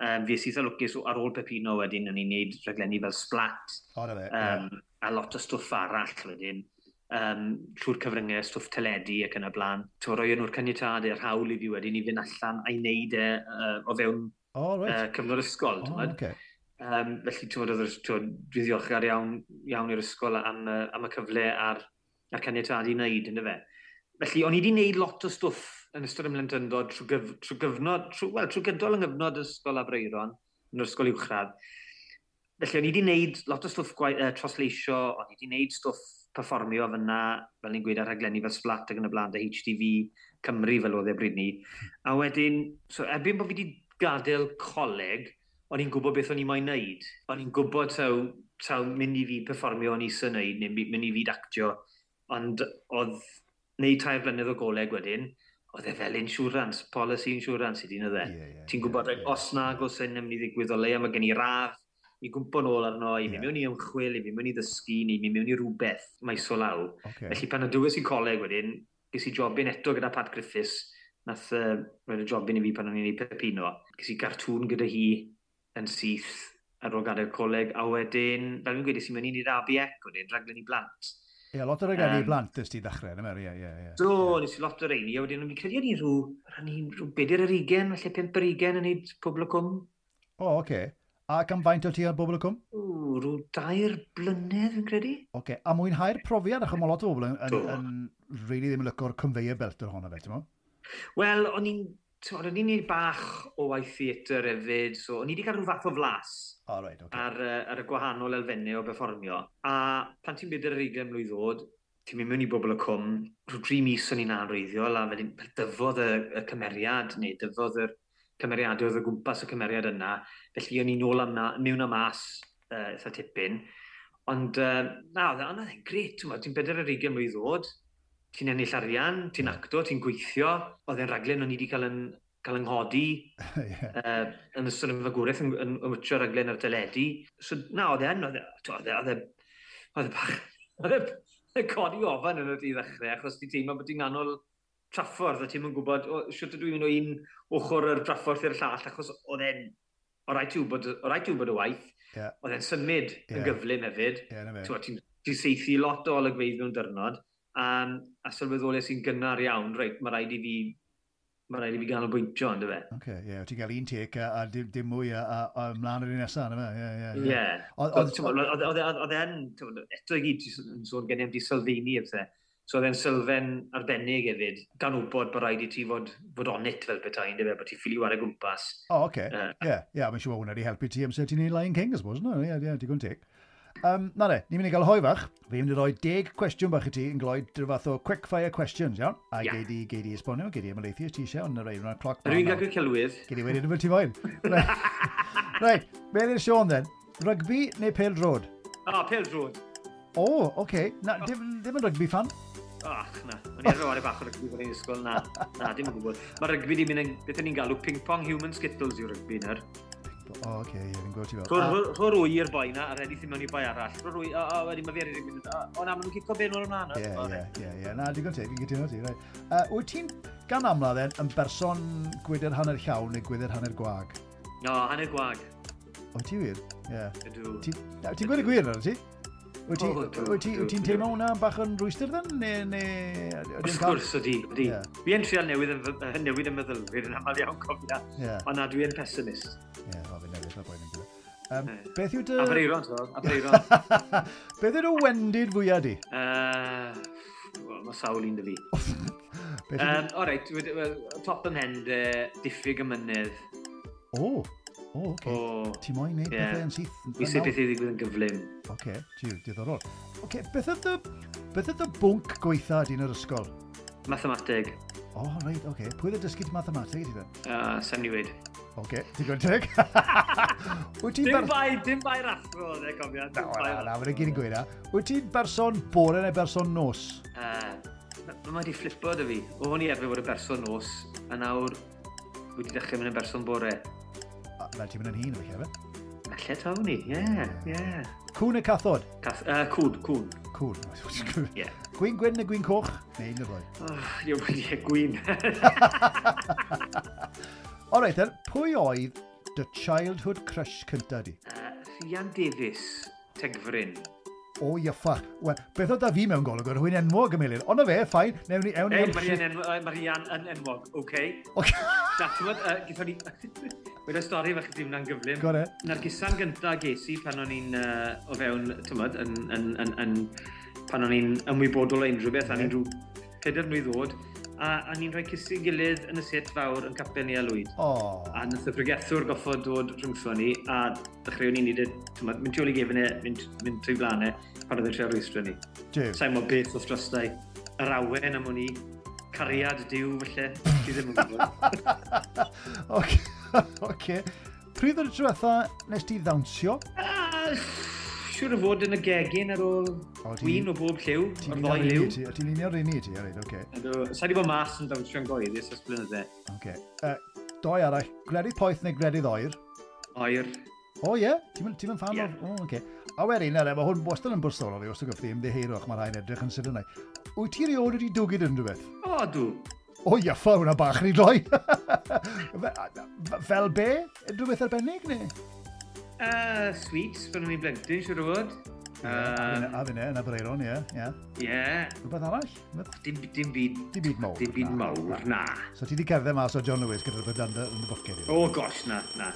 um, fi sydd lwcus ar ôl Pepino wedyn, o'n i'n neud rhaglenni fel Splat. O, na fe. Um, yeah. A lot o stwff arall wedyn. Um, trwy'r cyfryngau, stwff teledu ac yn y blaen. Ti'n roi nhw'r caniatad i'r hawl i fi wedyn i fynd allan a'i wneud e uh, o fewn oh, right. uh, cyfnod ysgol. Oh, okay. Um, felly, ti'n fawr, dwi'n ddiolchgar iawn, iawn i'r ysgol am, uh, am y cyfle a'r, a'r caniatad i wneud, ynddo fe. Felly, o'n i wedi gwneud lot o stwff yn ystod ymlentyndod trwy, gyf, trwy gyfnod, trwy, wel, trwy gydol yng nghyfnod ysgol Abreiron, yn yr ysgol uwchradd. Felly, o'n i wedi gwneud lot o stwff gwaith, uh, trosleisio, o'n i wedi gwneud stwff perfformio fyna, fel ni'n gweud ar rhaglenni fel Splat ac yn y blaen, dy HTV Cymru fel oedd e bryd ni. A wedyn, so erbyn bod fi wedi gadael coleg, o'n i'n gwybod beth o'n i moyn wneud. O'n i'n gwybod taw, taw mynd i fi perfformio o'n i sy'n wneud, neu mynd i fi dactio, ond oedd neu tair blynedd o goleg wedyn, oedd e fel insurance, policy insurance i dyn oedd e. Yeah, yeah, Ti'n gwybod, yeah, yeah. os nag os yn mynd i ddigwydd o leia, mae gen i radd i gwmpo nôl arno, i mi yeah. mewn i ymchwil, i mi mewn i ddysgu, i mi mewn i rhywbeth maiso law. Okay. Felly pan y dywys i coleg wedyn, ges i jobyn eto gyda Pat Griffiths, nath uh, roed y jobyn i fi pan o'n i'n ei pepino, ges i gartŵn gyda hi yn syth ar ôl gadael coleg, a wedyn, fel fi'n gweud, sy'n mynd mewn i'n i'r ABEC, wedyn, raglen i blant. Ie, lot o'r regeni um, blant ys ti ddechrau, yna Mary, ie, ie, ie. Do, nes i lot o reini, a wedyn, o'n i'n credu o'n i rhyw, o'n i rhyw bedyr yr ugen, falle pimp yr ugen yn neud pobl o cwm. O, oh, oce. Okay. A gan faint o ti ar bobl y cwm? O, rhyw dair blynedd, fi'n credu. Oce, okay. a mwynhau'r profiad, achos mae lot o bobl yn, yn, yn, yn really ddim yn lyco'r conveyor belt ohono fe, ti'n mo? Wel, o'n i'n o'n i'n neud bach o waith theatr hefyd, so o'n i wedi cael rhyw fath o flas oh, right, okay. ar, uh, ar, y gwahanol elfennau o berfformio. A pan ti'n bydd yr ugain mlynedd ddod, ti'n mynd mewn i bobl y cwm, rhyw dri mis o'n i'n anreiddiol, a wedyn dyfodd y, y cymeriad, neu dyfodd y cymeriadau oedd y gwmpas y cymeriad yna, felly o'n i'n ôl amna, mewn am mas uh, eitha tipyn. Ond, uh, na, oedd e'n gret, ti'n bedair ar ugain mlynedd ddod, ti'n ennill arian, ti'n acto, ti'n gweithio, oedd e'n raglen o'n i wedi cael yn cael yng nghodi *laughs* yeah. uh, yn ystod y fagwraeth yn, yn, yn wytio raglen ar deledu. So na, oedd e'n, oedd e, oedd e, oedd e, e, *laughs* e codi ofan yn y dydd ddechrau, achos ti'n teimlo bod ti'n anol traffordd a ti'n mynd gwybod, o, siwt ydw i'n mynd o un ochr yr traffordd i'r llall, achos oedd e'n, o rai ti'n gwybod y waith, yeah. oedd e'n symud yeah. yn gyflym hefyd. Yeah, ti'n seithi lot o olygfeidd mewn dyrnod. Um, a sylweddoliau sy'n gynnar iawn, reit, mae rhaid i fi mae rhaid i fi ganolbwyntio, ynddo fe. Oce, ie, yeah, ti'n cael un tic a, a dim, dim mwy a, a, a ymlaen yr un nesaf, ynddo fe? Ie, ie, ie. Oedd e'n, eto i gyd, yn sôn gen i am di sylfaeni, ydw So oedd e'n sylfen arbennig hefyd, gan wybod bod rhaid i ti fod, fod onit fel bethau, ynddo fe, bod ti'n ffilio ar y gwmpas. O, oh, oce, okay. ie, ie, mae'n siŵr hwnna wedi helpu ti amser ti'n ei Lion King, ysbos, no, ie, ie, yeah, digon tic. Um, na de, ni'n mynd i gael hoi fach. Fi'n mynd i roi deg cwestiwn bach i ti yn gloed dy'r fath o quick fire questions, iawn? A yeah. geid i, geid i esbonio, geid i ymlaethu os ti eisiau, ond na rhaid yna'r cloc. Rwy'n gael gwyd celwydd. Geid i wedyn yma ti foen. Rhaid, *laughs* be i'r Sean then. Rygbi neu pel drod? Ah, oh, pel drod. O, oh, oce. Okay. Na, dim, dim yn rygbi fan. Ach, na. O'n i arfer bach o rygbi fan i'n ysgol. Na, na, dim yn gwybod. Mae rygbi di mynd yn... Beth ni'n galw ping-pong human skittles yw rygbi na'r. O, oce, okay, fi'n gweld ti fel. Rho'r rwy i'r boi na, a reddi sy'n mewn i boi arall. Rho'r wyr, o, wedyn mae fi ar un mynd, o na, maen nhw'n cico ben o'r hwnna. Ie, ie, ie, ie, na, digon teg, fi'n gytuno ti, rai. E, wyt ti'n gan amla then yn berson gwydr hanner llawn neu gwydr hanner gwag? No, hanner gwag. O, ti wir? Ie. Ydw. Ti'n gweud y gwir ar ti? Wyt ti'n oh, ti, ti teimlo hwnna bach yn rwystyr dden? Ne, ne, Wrth gwrs ydi, ydi. Yeah. Fi yn trial newid yn, newid yn meddylfryd yn aml iawn cofia, yeah. ond na dwi yn pessimist. Ie, yeah, o, fi'n newid o'r boi'n ymwneud. Um, beth yw dy... Abreiron, so, Abreiron. *laughs* beth yw dy wendid fwyaf di? Uh, well, mae sawl un dy fi. *laughs* um, o Alright, top ymhen, uh, diffyg y mynydd. O! Oh. O, oce. Okay. Ti moyn neud yeah. pethau yn syth? Fi sy'n beth i ddigwydd yn gyflym. Oce, okay. tiw, diddorol. Oce, okay. beth oedd y, beth oedd y bwnc gweitha di yn yr ysgol? Mathemateg. O, oh, reit, oce. Okay. Pwy oedd dysgu ti mathemateg i ti fe? Uh, Seniwyd. Oce, okay, digon teg. *laughs* dim, bar... bai, dim bai rathro, ne, cofio. Na, na, na, mae'n gyd yn gweud na. Wyt ti'n berson bore neu berson nos? Uh, mae wedi flipo dy fi. O, hwn i efo bod y berson nos, a nawr wedi dechrau mynd yn berson bore fel ti'n mynd yn hun, fe llefyd? Falle tawn ni, ie, yeah, ie. Yeah. Cwn y cathod? Cath uh, cwn, cwn. Cwn. yeah. Gwyn gwyn neu gwyn coch? Neu un o'r ddoi. Oh, ie, ie, gwyn. *laughs* Alright, then, pwy oedd dy childhood crush cynta di? Uh, Ian Davies, Tegfryn. O, iaffa. Wel, beth oedd da fi mewn golwg, o'r hwy'n enwog y. Ond o fe, ffain, newn ni... Ewn, ewn, ewn, ewn, ewn, ewn, ewn, Na, ti'n bod, uh, gyda ni... *laughs* Wedi'r stori fach ddim na'n gyflym. Gore. Na'r gisan gyntaf ges i pan o'n i'n uh, o fewn, ti'n bod, yn, yn, yn, yn, pan o'n i'n ymwybodol o unrhyw beth, a ni'n rhyw pedair mlynedd ddod, a, a ni'n rhoi cysu gilydd yn y set fawr yn capel ni a lwyd. Oh. A nath y brygethwr goffod dod rhwngtho ni, a dechreuwn ni'n neud, ti'n mynd tu ôl i gefn e, mynd, mynd trwy blanau, e, pan oedd e'n trio rwystro ni. Sa'n mo beth o throstau yr awen am o'n i, cariad diw felly. Dwi ddim yn gwybod. *laughs* Oce. *laughs* okay. Pryd o'r diwetha nes ti ddawnsio? Uh, siwr o fod yn y gegin ar ôl gwyn o bob lliw, o'r ddoi liw. A ti'n unio'r un i ti, ar un, oce. Sa'i di bod mas yn dawnsio'n goeddi, ys blynydde. Oce. Doi arall, gwledydd poeth neu gwledydd oer? Oer. O oh, ie? Yeah? Ti'n mynd fan yeah. o'r... O, oce. Okay. A wedyn, nere, mae hwn wastad yn bwrsol o fi, os ydych gwybod ddim ddeheirwch, mae rhaid edrych yn sydyn wyt ti reod wedi dwgyd yn rhywbeth? O, oh, dw. O, oh, iaffa, hwnna bach ni droi. *laughs* Fel be? Rhywbeth arbennig neu? Uh, sweets, pan o'n i'n blentyn, siwr o fod. Um, a fyne, yn Abreiron, ie. Ie. Rhywbeth arall? Dim, dim byd... Dim byd mawr. Dim byd mawr, na. So ti di cerdded mas o John Lewis gyda'r bydanda yn y bwced? O, gosh, na, na.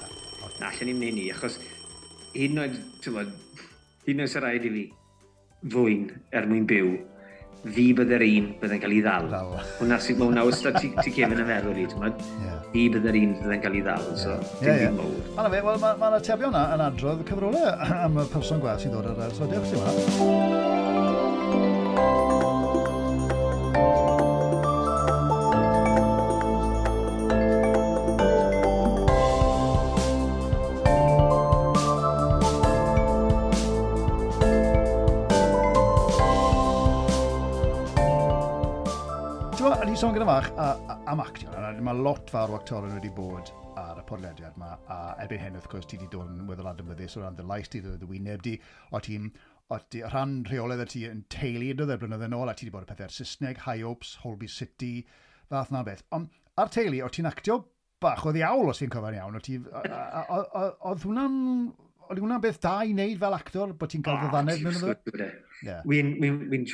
Na, allan ni'n mynd ni, achos hyd yn oed, ti'n bod, hyd yn oed sy'n rhaid i fi fwyn er mwyn byw, fi bydde'r un bydde'n cael ei ddal. Hwna sy'n mwyn nawr, sydd ti, ti Kevin yn meddwl i, ti'n mwyn? Fi bydde'r un bydde'n cael ei ddal, so dim fi mwyn. Mae'n fe, wel, mae'n ma atebio yna yn adrodd cyfrolau *clears throat* am y person gwas sy'n dod ar yr sodiwch sy'n sôn gyda fach a, a, am actio, mae lot fawr o actorion wedi bod ar y podlediad yma, a erbyn hyn, wrth gwrs, ti wedi dod yn weddol adnabydus o ran dy lais, ti dy wyneb di, o ti'n o ti, rhan rheolaidd y ti yn teulu yn dod blynyddoedd yn ôl, a ti wedi bod y pethau Saesneg, High Hopes, Holby City, fath na beth. Ond ar teulu, o ti'n actio bach o ddiawl os ti'n cofio'n iawn, o ti... Oedd hwnna'n... Oedd hwnna'n beth da i wneud fel actor, bod ti'n cael ddyddannedd mewn iddo? Wy'n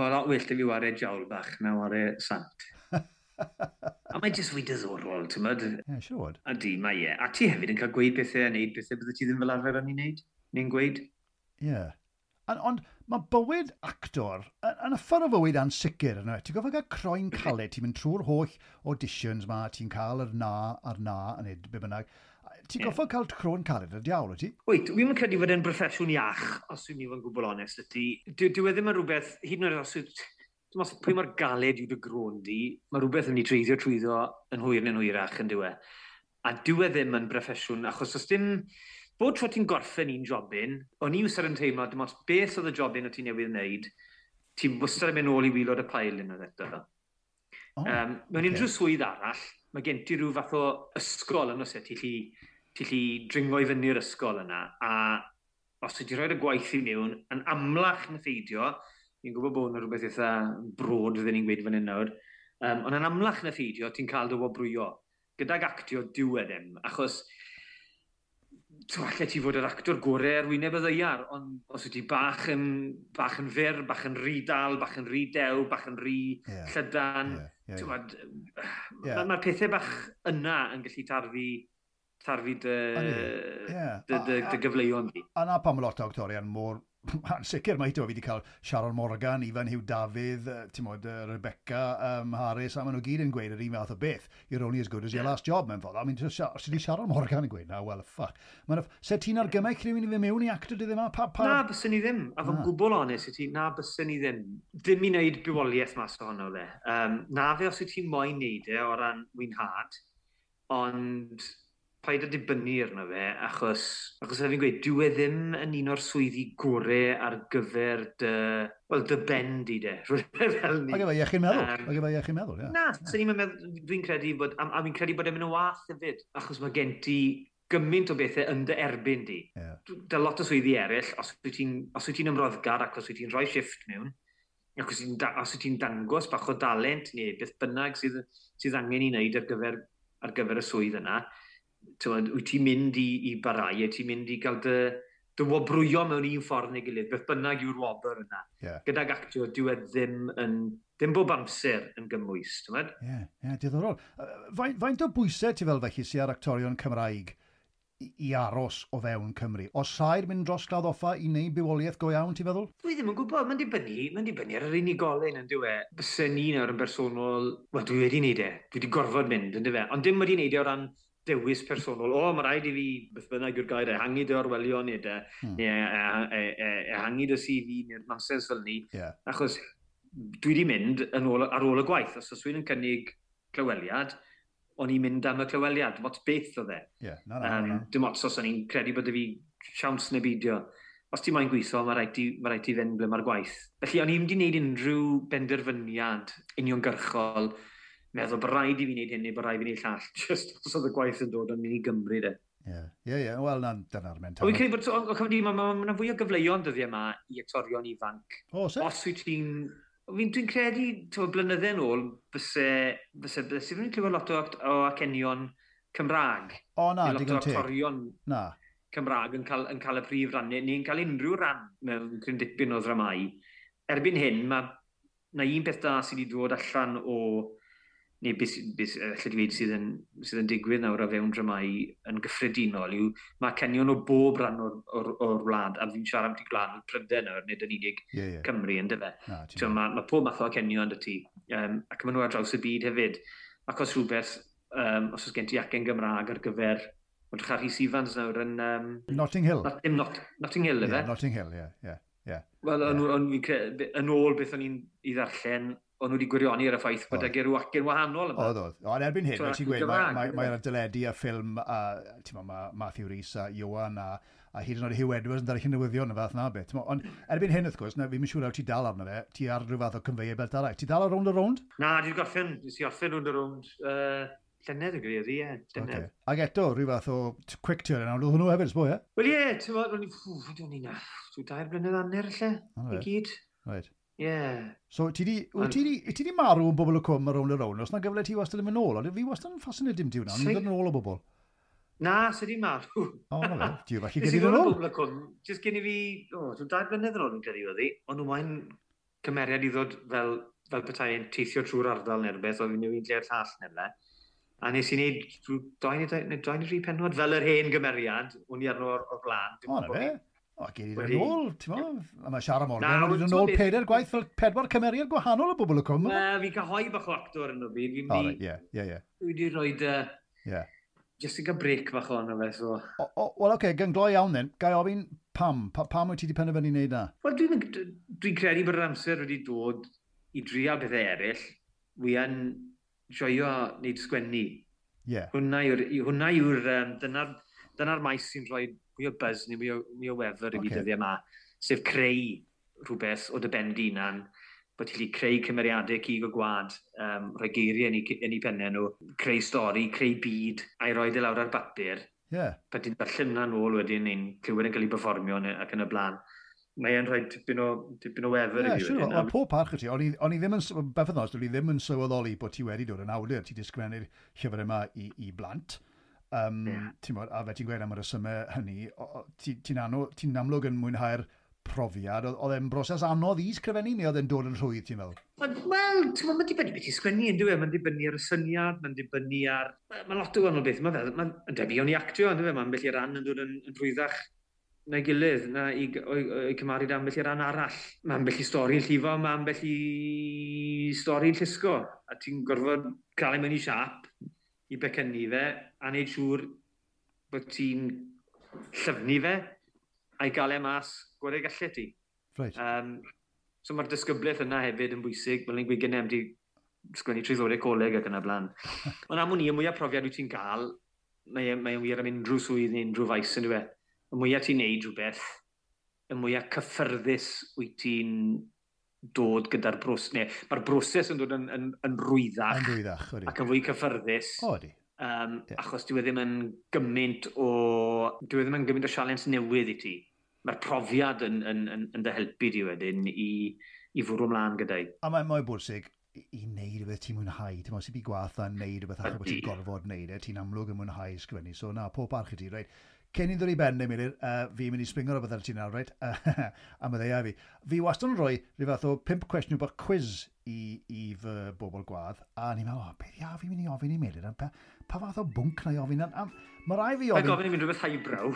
Mae lot well da fi wario jawl bach na wario sant. a mae jyst fwy diddorol, ti'n mynd? Ie, yeah, siwr sure A di, mae ie. A ti hefyd yn cael gweud bethau a neud bethau bydde ti ddim fel arfer yn ei wneud, neu'n gweud. Ie. Yeah. Ond on, mae bywyd actor yn y ffordd o fywyd ansicr yna, Ti'n gofio cael croen caled, ti'n mynd trwy'r holl auditions ma, ti'n cael yr na a'r na, yn edrych bynnag. Ti'n goffa cael croen caled y diawl, o ti? Wyt, wi'n mynd credu fod e'n broffesiwn iach, os dwi'n ni'n gwbl onest ydy. Dwi wedi yn rhywbeth, hyd yn oed os Dwi'n meddwl pwy mae'r galed yw dy grôn di, mae rhywbeth yn ei treiddio trwyddo yn hwyr neu'n hwyrach yn diwe. A dwi diwe ddim yn broffesiwn, achos os dim... Bod tro ti'n gorffen un jobyn, o'n i wsad yn teimlo, dim ond beth oedd y jobyn o ti'n newydd wneud, ti'n wastad yn mynd nôl i wylod y pael yn oedd eto. Oh, um, mewn okay. unrhyw swydd arall, mae gen ti rhyw fath o ysgol yn oes ti lli gallu dringo i fyny'r ysgol yna, a os ydy rhoi'r gwaith i mewn, yn amlach na pheidio, ni'n gwybod bod yna rhywbeth eitha brod fydden ni'n gweud fan hyn nawr, um, ond yn amlach na pheidio, ti'n cael dy wobrwyo. Gydag actio, dyw e ddim, achos allai ti fod yr actor gorau ar er wyneb y ddeiar, ond os ydy bach yn, bach yn fyr, bach yn rhy dal, bach yn rhy dew, bach yn rhy yeah. llydan, yeah. yeah. yeah. mae'r ma pethau bach yna yn gallu tarfu tarfu dy, dy, dy, dy gyfleuon di. A na pam lot o actorion mor *laughs* yn sicr mae hito fi wedi cael Sharon Morgan, Ifan Hugh Dafydd, ti'n modd, Rebecca um, Harris, a maen nhw gyd yn gweud yr un fath o beth. You're only as good as your last job, mewn ffordd. I mean, os ydi Sharon Morgan yn gweud, na, well, fuck. Maen nhw, se ti'n argymell rhywun i fe mewn i actor dydd yma? Pa, pa... Na, bysyn ni ddim. A fo'n gwbl onest i ti, na, bysyn ni ddim. Dim i wneud bywoliaeth mas ohono le. Um, na fe os ydi ti'n moyn neud e o ran wynhad, ond paid a dibynnu arno fe, achos, achos fi'n gweud, dwi e ddim yn un o'r swyddi gorau ar gyfer dy, wel, dy bend i de, *laughs* fel ni. Ac efo iechyd meddwl, um, ac efo iechyd meddwl, ie. Na, yeah. ni'n meddwl, dwi'n credu bod, a, a fi'n credu bod e'n mynd yn wath hefyd, achos mae gen ti gymaint o bethau yn dy erbyn di. Yeah. Da lot o swyddi eraill, os wyt ti'n ti ymroddgar ac os wyt ti'n rhoi shift mewn, ac os wyt ti'n da, ti dangos bach o dalent neu beth bynnag sydd, sydd angen i wneud ar gyfer, ar gyfer y swydd yna, Tywed, wyt ti'n mynd i, i barau, ti'n mynd i gael dy, dy wobrwyo mewn un ffordd neu gilydd, beth bynnag yw'r wobr yna. Yeah. Gydag actio, dyw e ddim yn ddim bob amser yn gymwys, ti'n meddwl? Ie, yeah, yeah, diddorol. Faint, faint o bwysau ti fel felly sy'n ar actorion Cymraeg i i, aros o fewn Cymru? O sair mynd dros gladd offa i wneud bywoliaeth go iawn, ti'n feddwl? Dwi ddim yn gwybod, mae'n dibynnu, mae'n dibynnu ar yr unigolyn yn diwe. Bysyn ni nawr yn bersonol, wel dwi wedi wneud e, dwi wedi gorfod mynd yn diwe. ond dim wedi wneud e o ran dewis personol, o, mae rhaid i fi, beth bynnag yw'r gair, ehangu dy orwelion neu dy, hmm. neu e, e, e, ehangu dy CV neu'r nonsens fel ni, yeah. achos dwi wedi mynd yn ôl, ar ôl y gwaith, os oes yn cynnig clyweliad, o'n i'n mynd am y clyweliad, mot beth oedd e. Yeah, no, no, um, no. Dim ots os o'n i'n credu bod y fi siawns neu beidio. Os ti'n mae'n gweithio, mae rhaid ti, mae rhaid ti fynd ble mae'r gwaith. Felly, o'n i'n wedi gwneud unrhyw benderfyniad uniongyrchol meddwl bod rhaid i fi wneud hyn neu bod rhaid i fi wneud llall, *laughs* just os oedd y gwaith yn dod yn mynd i Gymru de. Ie, ie, ie, wel, na, dyna'r mental. Wy'n credu bod, o cyfnod i, mae'n fwy o gyfleuon dyddiau yma e i actorion ifanc. O, se? Os wyt ti'n... Fi'n dwi'n credu, tywa, blynydde yn ôl, byse, byse, byse fi'n clywed lot o, o acenion Cymraeg. O, na, digon teg. Lot o actorion na. Cymraeg yn cael, yn cael y prif rannu, neu'n cael unrhyw ran mewn cryn dipyn o ddramau. Erbyn hyn, mae na un peth da sydd wedi dod allan o neu beth, beth allai di wedi sydd yn, sydd yn digwydd nawr a fewn dramau yn gyffredinol yw mae cenion o bob rhan o'r, or, or wlad, a fi'n siarad am ti gwlad Prydain nawr, nid yn unig yeah, yeah. Cymru yn dyfe. Mae ma, pob math o cenion dy ti, um, ac maen nhw ar draws y byd hefyd. Ac os rhywbeth, um, os oes gen ti acen Gymraeg ar gyfer Ond char Rhys Ifans nawr yn... Um, Notting Hill. Not, not, Notting Hill, efe? Yeah, Notting Hill, ie. Yeah, yeah, yeah, Wel, yn, yeah. yn, yn ôl beth o'n i'n i ddarllen o'n nhw wedi gwirioni ar y ffaith bod ag rhyw acen wahanol yma. Oedd, oedd. Ond erbyn hyn, so, ti'n gweud, mae'r mae, mae, mae dyledu a ffilm, a, ma, ma, Matthew Rhys a Iwan a, a hyd yn oed Hugh Edwards yn darllen newyddion y fath na beth. Ond erbyn hyn, wrth gwrs, na, fi'n siŵr awr ti dal arno fe, ti ar rhyw fath o cyfeiau belt arall. Ti dal ar rownd o rownd? Na, dwi'n gorffen, dwi'n orffen rownd o rownd. Uh, llynedd yn gwir, ie, llynedd. Okay. Ac eto, rhyw fath o quick turn out, oedd hwnnw hefyd, sbo, ie? Wel ie, ti'n fawr, o'n i, o'n i na, dwi'n dair blynedd anner, lle, i gyd. Right. Yeah. So, ti di, wyt ti di, ti di marw yn bobl y cwm ar ôl yr own? Os na gyfle ti wastad yn mynd nôl, ond fi wastad yn ffasinaid dim ti hwnna, ond yn dod yn ôl o bobl. Na, sydd di marw. O, na fe, ti yw felly gyrru yn ôl? Bobl y cwm, jyst gen i fi, o, dwi'n dau blynedd yn ôl yn gyrru oedd i, ond nhw mae'n cymeriad i ddod fel, fel petai yn teithio trwy'r ardal neu rhywbeth, oedd fi'n newid lle'r llall neu le. A nes i wneud 2 neu 3 penod fel yr hen gymeriad, o'n i arno o'r blaen. O, na fe. O, gei di yn ôl, ti'n mo? A mae Siara Morgan wedi yn ôl peder gwaith fel pedwar cymeriad gwahanol o bobl y cwm. Na, fi cyhoi bach o actor yn o byd. Fi wedi rhoi dy... Just i gael break bach o'n o fe, so... Wel, oce, gan gloi iawn then. Gai ofyn pam? Pam wyt ti wedi penderfynu wneud na? Wel, dwi'n dwi credu bod yr amser wedi dod i drio bethau eraill. Wi yn joio wneud sgwennu. Ie. Yeah. Hwna yw'r... Hwna yw'r um, Dyna'r dyna mais sy'n rhoi mwy o buzz ni, mwy o, mwy o wefr i okay. fi dyddiau yma, sef creu rhywbeth o dy ben dinan, bod ti'n creu cymeriadau cig o gwad, um, rhoi geiriau yn eu, yn eu pennau nhw, creu stori, creu byd, a'i roi dy e lawr ar bapur. Yeah. Pa ti'n darllen na nôl wedyn ein clywed yn cael ei performio ac yn y blaen. Mae e'n rhoi tipyn o, tipyn o wefr yeah, i fi. Sure, wedyn, o, pob parch y ti, o'n i ddim yn, beth yn os, ddim yn sylweddoli bod ti wedi dod yn awdur, ti disgwennu'r llyfr yma i, i blant. Um, yeah. Ti'n bod, a fe ti'n gweud am y resymau hynny, ti'n ti ti amlwg yn mwynhau'r profiad, oedd e'n broses anodd i sgrifennu neu oedd e'n dod yn rhwydd, ti'n meddwl? Wel, ti'n meddwl, mae'n dibynnu beth i sgwennu, yn dweud, mae'n dibynnu ar y syniad, mae'n dibynnu ar... Mae'n lot o wahanol beth, mae'n ma debyg o'n i actio, yn dweud, mae'n bell i ran yn dod yn, yn rhwyddach na'i gilydd, na i, o'i, oi cymaru dan bell i ran arall. Mae'n bell i stori yn llifo, mae'n bell i stori yn llusgo, a ti'n gorfod cael ei mewn i siap, i becynnu fe a wneud siŵr bod ti'n llyfnu fe a'i gael e mas gwrdd gallu ti. Right. Um, so mae'r disgyblaeth yna hefyd yn bwysig. fel ni'n gweud am di sgwennu treiddodau coleg ac yna blaen. Ond am hwn y mwyaf profiad wyt ti'n cael, mae'n mae e, e wir am unrhyw swydd neu unrhyw faes yn dweud. Y mwyaf ti'n neud rhywbeth, y mwyaf cyffyrddus wyt ti'n dod gyda'r bros neu mae'r broses yn dod yn, yn, yn rwyddach, yn rwyddach odi. ac yn fwy cyffyrddus. O, ydy. Um, yeah. Achos dwi e ddim yn gymaint o, dwi e ddim yn gymaint o sialens newydd i ti. Mae'r profiad yn, yn, yn, yn dy helpu di wedyn i, i fwrw ymlaen gyda'i. A mae'n mwy bwysig, i wneud rhywbeth ti'n mwynhau. Ti'n mwyn sy'n byd gwaith a wneud rhywbeth achos bod ti'n gorfod wneud e. Ti'n amlwg yn mwynhau sgwennu. So na, pob arch i ti, reid. Right? Cyn i ddod i ben neu uh, fi'n mynd i swingo rhywbeth ar ti nawr, reit? a meddai ddeia fi. Fi wastad yn rhoi rhyw fath o pimp cwestiwn bach quiz i, i fy bobl gwadd, a ni'n meddwl, o, beth ia fi'n mynd i ofyn i Meilir? Pa, pa fath o bwnc na i ofyn? Mae rai fi ofyn... Mae gofyn i *laughs* fi'n rhywbeth highbrow.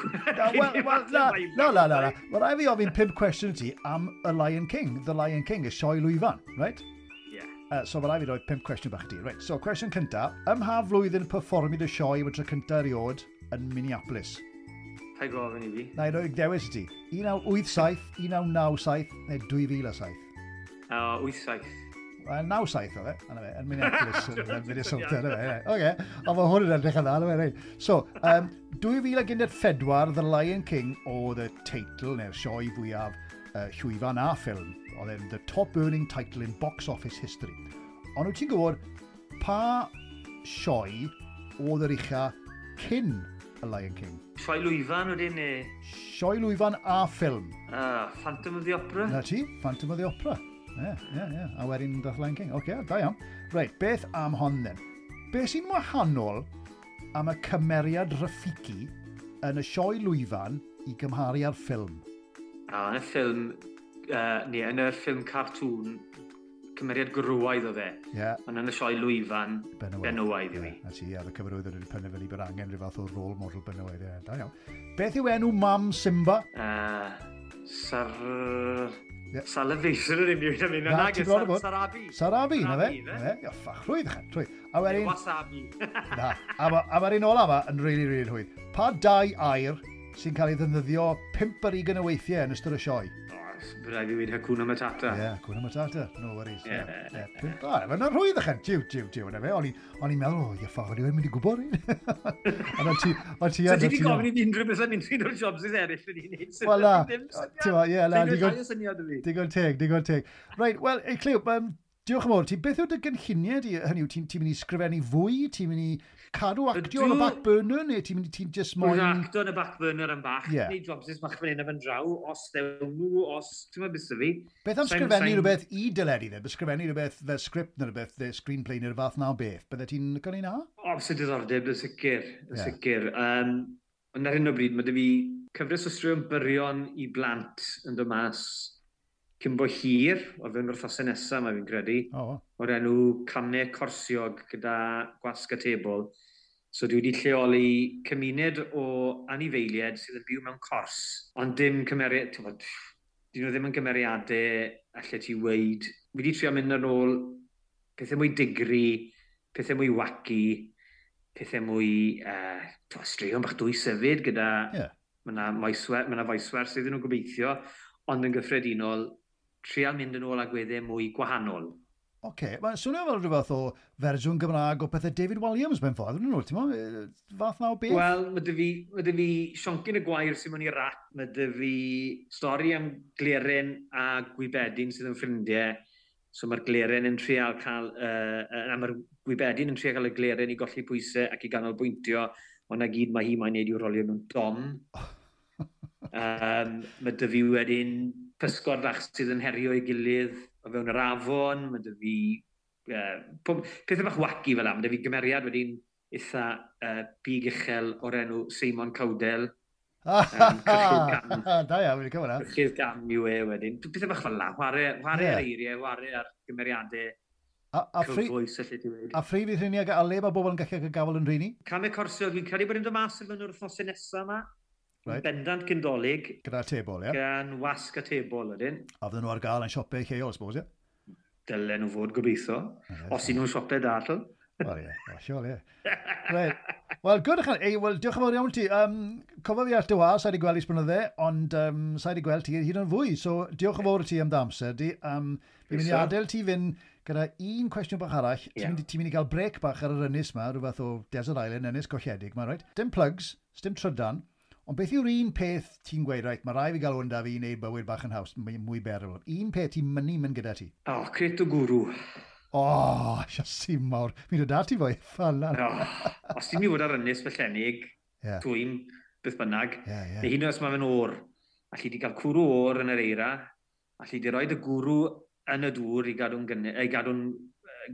Wel, na, na, na, na. Mae rai fi ofyn pimp cwestiwn i ti am y Lion King, The Lion King, y sioe lwyfan, reit? Uh, so mae rai fi roi pimp cwestiwn bach di. Right, so cwestiwn cynta. Ym mha flwyddyn perfformid y sioe y tro cyntaf eriod yn Minneapolis? Rhaid gofyn i fi. Na i roi dewis i ti. 1987, 1997 neu 2007? O, 87. Wel, 97 o fe, anna fe, yn Minneapolis, *laughs* yn Minnesota, anna fe. Oce, ond mae hwn yn edrych yn dda, anna fe, reit. So, um, 2014, The Lion King oedd y teitl neu'r sioe fwyaf uh, llwyfan a ffilm. Oedd e'n the top earning title in box office history. Ond wyt ti'n gwybod pa sioe oedd yr ucha cyn The Lion King. Sioe Lwyfan wedyn ne? Sioe Lwyfan a ffilm. Ah, Phantom of the Opera. Na ti, Phantom of the Opera. Ie, yeah, ie, yeah, ie. A wedyn The Lion King. Oce, okay, da iawn. Reit, beth am hon then? Beth sy'n wahanol am y cymeriad Rafiki yn y sioe Lwyfan i gymharu ar ffilm? A, yn y ffilm, uh, neu yn y ffilm cartŵn, cymeriad grwaidd o dde. Yeah. Ond yn y sioe lwyfan, benywaidd i fi. a ti, a y cyfarwydd wedi penderfynu bod angen rhyw fath o rôl model benywaidd. Yeah, da iawn. Beth yw enw mam Simba? Uh, sar... Yeah. Salivation yn unrhyw un am un. Na, ti'n gwybod bod? Sarabi. Sarabi, na fe? Na fe? Ffachrwydd, chadrwydd. A wedyn... Wasabi. na. A mae'r un ola yma yn rili, rili rhwydd. Pa dau air sy'n cael ei ddefnyddio pimp ar ugen o weithiau yn ystod y sioe? Bydd rhaid i wedi Hakuna Matata. Ie, yeah, cwna Matata. No worries. Ie. Yeah. Yeah. Pimp bar. Mae'n rhwydd ychan. Tiw, tiw, tiw. O'n i'n meddwl, o, ie ffordd i wedi mynd i gwybod un. *laughs* Ond ti... Ond ti... Ond ti... gofyn i fi unrhyw beth yn un o'r jobs idd eraill yn i'n neud. Wel, na. Ie, na. Digon teg, digon teg. Right, well, Cleo, Diolch yn fawr, ti beth yw dy gynlluniau di hynny yw, ti'n ti mynd i sgrifennu fwy, ti'n mynd i cadw actio yn y back burner, neu ti'n mynd i ti'n just moyn... Dwi'n actio yn y back burner yn bach, yeah. neu jobs jobsys bach fan hyn a draw, os ddew nhw, os, ti'n mynd beth fi. Beth am sgrifennu rhywbeth i dyledu dde, sgrifennu rhywbeth dde sgript neu rhywbeth dde screenplay neu rhywbeth na o beth, bydde ti'n cael ei na? O, sy'n diddordeb, yn sicr, yn sicr. Um, ond ar hyn o bryd, mae dy fi cyfres o straeon byrion i blant yn dod mas cyn bo Hir, o fewn wrthosau nesaf, mae fi'n credu, oh. o'r enw Canau Corsiog gyda gwasg a tebol. So dwi wedi lleoli cymuned o anifeiliaid sydd yn byw mewn cors, ond dim cymeriad, tyfod, dyn nhw ddim yn gymeriadau allai ti weid. Fi wedi trio mynd yn ôl pethau mwy digri, pethau mwy wacky, pethau mwy uh, straeon bach dwy sefyd gyda... Yeah. Mae yna foeswer sydd yn nhw'n gobeithio, ond yn gyffredinol, trial mynd yn ôl agweddau mwy gwahanol. Oce, okay. mae'n swnio fel rhywbeth o fersiwn Gymraeg o pethau David Williams mewn ffordd, yn ôl, ti'n mo? Fath na o beth? Wel, mae dy fi, ma dy fi sioncyn y gwair sy'n mynd i rat, mae dy fi stori am gleren a gwybedin sydd yn ffrindiau, so mae'r gleren yn trial cael, uh, a mae'r gwybedin yn trial cael y gleren i golli pwysau ac i ganolbwyntio, ond na gyd mae hi mae'n neud i'w rolio mewn dom. *laughs* um, mae dy fi wedyn pysgod fach sydd yn herio i gilydd o fewn yr afon, mae dy fi uh, pethau bach waci fel am, mae dy fi gymeriad wedi'n eitha uh, big uchel o'r enw Simon Cawdel. um, da iawn, wedi cymryd. E. Cychydd gam yw e wedyn. Pethau bach fel la, ware, ware yeah. ar eiriau, ware ar gymeriadau A, a cyfoes, allai ti wedi. A ffri fydd rhywun i a le mae bobl yn gallu gafel yn rhywun i? Cam e corsiol, dwi'n credu bod yn dod mas yn fynd o'r wrthnosau nesaf yma. Right. Bendant gyndolig. Gyda'r tebol, ie? Yeah. Gan wasg a tebol, ydyn. A fydden nhw ar gael yn siopau lleol, suppose, ie? Yeah? Dylen nhw fod gobeithio. Yeah, os i nhw'n siopau darl. Wel, ie. Allol, ie. *laughs* Right. Wel, gwrdd ychan. Ei, wel, diolch yn fawr iawn ti. Um, Cofio fi at dy wa, sa'i di gweld i sbrynydde, ond um, sa'i di gweld ti hyd yn fwy. So, diolch yn fawr i ti am dy amser di. Um, fi'n mynd i adael ti fynd gyda un cwestiwn bach arall. Yeah. Ti'n mynd i gael brec bach ar yr ynys yma, rhywbeth o Desert Island, ynys golledig yma, right? Dim plugs, dim trydan. Ond beth yw'r un peth ti'n gweud, reit, mae rai fi gael hwn da fi i wneud bywyd bach yn haws, mae'n mwy berol. Un peth ti'n mynd i mynd gyda ti? O, oh, cret o gwrw. O, oh, siasi mawr. Mi'n dod ati fwy. ffala. Oh, os ti'n mynd i fod ar ynnes fellenig, yeah. twym, beth bynnag, yeah, yeah. neu hyn os mae fe'n o'r, a chi wedi cael cwrw o'r yn yr eira, a chi wedi rhoi y gwrw yn y dŵr i gadw'n gadw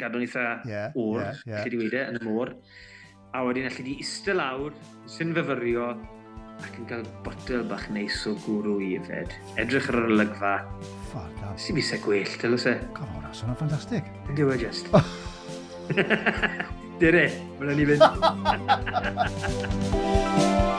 gadw'n eitha yeah, o'r, yeah, yeah. allu di wedi e, yn y môr. A wedyn allu di eistedd lawr, sy'n fyfyrio, ac yn cael botel bach neis o gwrw i yfed. Edrych ar yr olygfa. Ffordd da. Si e gwell, tyl e. Come on, that's o'n ffantastig. Ynddi we just. Dere, mae'n ni fynd. *laughs*